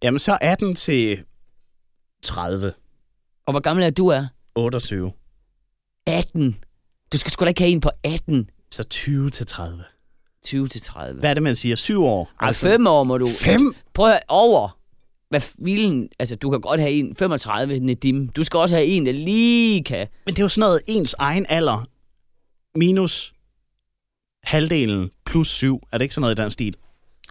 S1: Jamen, så 18 til 30.
S2: og hvor gammel er du er?
S1: 28.
S2: 18. Du skal sgu da ikke have en på 18.
S1: Så 20 til 30.
S2: 20 til 30.
S1: Hvad er det, man siger? 7 år?
S2: Ej, fem år må du.
S1: 5?
S2: Prøv at over. Hvad vilen, altså du kan godt have en 35, Nedim. Du skal også have en, der lige kan.
S1: Men det er jo sådan noget ens egen alder. Minus halvdelen plus 7. Er det ikke sådan noget i den stil?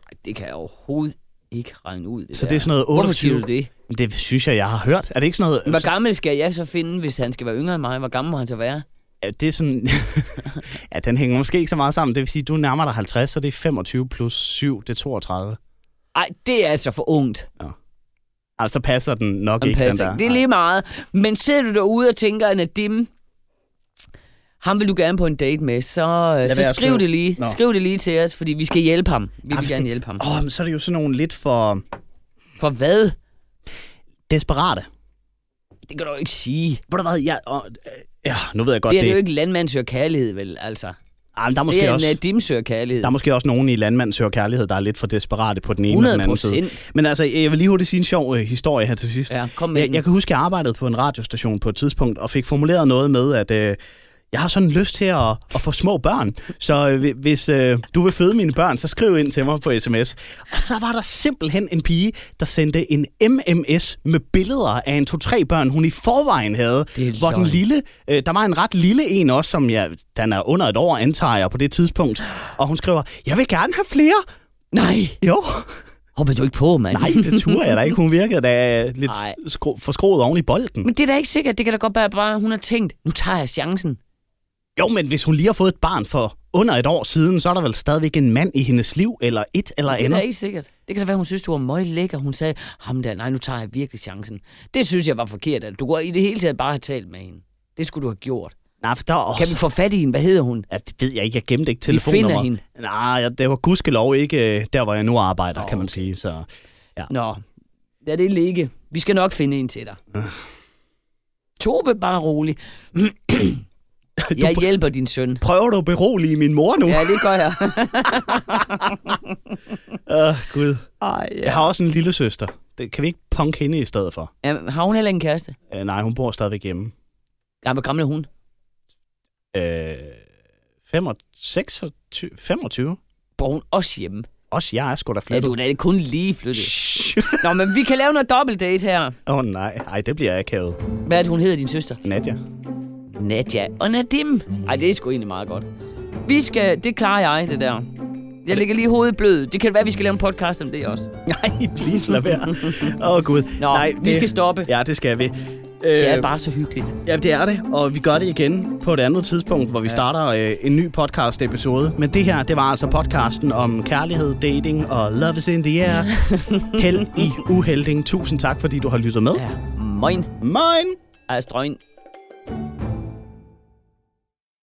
S2: Ej, det kan jeg overhovedet ikke regne ud. Det
S1: Så
S2: der.
S1: det er sådan noget
S2: Hvorfor siger
S1: 28?
S2: du det?
S1: Det synes jeg, jeg har hørt. Er det ikke sådan noget...
S2: Hvor gammel skal jeg så finde, hvis han skal være yngre end mig? Hvor gammel må han så være?
S1: Ja, det er sådan... ja, den hænger måske ikke så meget sammen. Det vil sige, du nærmer dig 50, så det er 25 plus 7, det er 32.
S2: Ej, det er altså for ungt.
S1: Altså, så passer den nok
S2: Den
S1: ikke, den der.
S2: Det er lige meget. Men sidder du derude og tænker, at Nadim, ham vil du gerne på en date med, så, øh,
S1: være
S2: så skriv det lige.
S1: Nå.
S2: Skriv det lige til os, fordi vi skal hjælpe ham. Vi vil
S1: fordi-
S2: gerne hjælpe ham.
S1: Åh, men så er det jo sådan nogle lidt for
S2: For hvad?
S1: desperate.
S2: Det kan du jo ikke sige.
S1: Ved du hvad, jeg... Og, øh, ja, nu ved jeg godt,
S2: Det er
S1: det,
S2: det jo ikke landmand søger kærlighed, vel? Altså.
S1: Men der er
S2: Det
S1: måske
S2: er
S1: også...
S2: Nadim søger kærlighed.
S1: Der er måske også nogen i Landmand Søger Kærlighed, der er lidt for desperate på den ene
S2: 100
S1: eller den anden side. Men altså, jeg vil lige hurtigt sige en sjov øh, historie her til sidst.
S2: Ja, kom med
S1: Jeg,
S2: den.
S1: jeg kan huske, jeg arbejdede på en radiostation på et tidspunkt, og fik formuleret noget med, at øh, jeg har sådan lyst til at, at få små børn. Så øh, hvi- hvis øh, du vil føde mine børn, så skriv ind til mig på sms. Og så var der simpelthen en pige, der sendte en MMS med billeder af en to-tre børn, hun i forvejen havde. Hvor den lille, øh, der var en ret lille en også, som jeg, den er under et år, antager jeg på det tidspunkt. Og hun skriver, jeg vil gerne have flere.
S2: Nej,
S1: Jo.
S2: hopper du ikke på, mand?
S1: Nej, det turde jeg da ikke. Hun virkede da lidt skro- forskroet oven i bolden.
S2: Men det er da ikke sikkert. Det kan da godt være, bare hun har tænkt, nu tager jeg chancen.
S1: Jo, men hvis hun lige har fået et barn for under et år siden, så er der vel stadigvæk en mand i hendes liv, eller et eller
S2: Det er
S1: andet.
S2: ikke sikkert. Det kan da være, hun synes, du var møg lækker. Hun sagde, ham der, nej, nu tager jeg virkelig chancen. Det synes jeg var forkert. At du kunne i det hele taget bare have talt med hende. Det skulle du have gjort.
S1: Nej, for der er
S2: Kan
S1: også...
S2: vi få fat i hende? Hvad hedder hun?
S1: Ja, det ved jeg ikke. Jeg gemte ikke
S2: Vi finder
S1: telefonnummer.
S2: hende.
S1: Nej, det var gudskelov ikke øh, der, hvor jeg nu arbejder,
S2: Nå,
S1: kan man
S2: okay.
S1: sige. Så
S2: Nå, lad det ligge. Vi skal nok finde en til dig.
S1: Øh.
S2: Tove, bare rolig. Jeg hjælper din søn.
S1: prøver du at berolige min mor nu?
S2: Ja, det gør jeg.
S1: Åh, Gud.
S2: Ej,
S1: Jeg har også en lille søster. Det, kan vi ikke punk hende i stedet for?
S2: ja. Har hun heller en kæreste?
S1: Uh, nej, hun bor stadigvæk hjemme.
S2: Ja, hvor gammel er hun?
S1: Uh, 25, 25?
S2: Bor hun også hjemme?
S1: Også jeg er sgu da
S2: Ja,
S1: flyttet.
S2: du er da kun lige flyttet.
S1: Shh.
S2: Nå, men vi kan lave noget dobbeltdate her.
S1: Åh oh, nej, Ej, det bliver akavet.
S2: Hvad er det, hun hedder, din søster?
S1: Nadia.
S2: Nadja og Nadim. Ej, det er sgu egentlig meget godt. Vi skal, det klarer jeg, det der. Jeg ligger lige hovedet blød. Det kan være, vi skal lave en podcast om det også.
S1: Nej, please lad være. Åh oh, gud.
S2: Nå,
S1: nej,
S2: vi skal stoppe.
S1: Ja, det skal vi.
S2: Det er
S1: Øh,
S2: bare så hyggeligt.
S1: Ja, det er det, og vi gør det igen på et andet tidspunkt, hvor vi ja. starter øh, en ny podcast-episode. Men det her, det var altså podcasten om kærlighed, dating og love is in the air. Held i uhelding. Tusind tak, fordi du har lyttet med.
S2: Ja, moin.
S1: Moin!
S2: Ej, strøgen.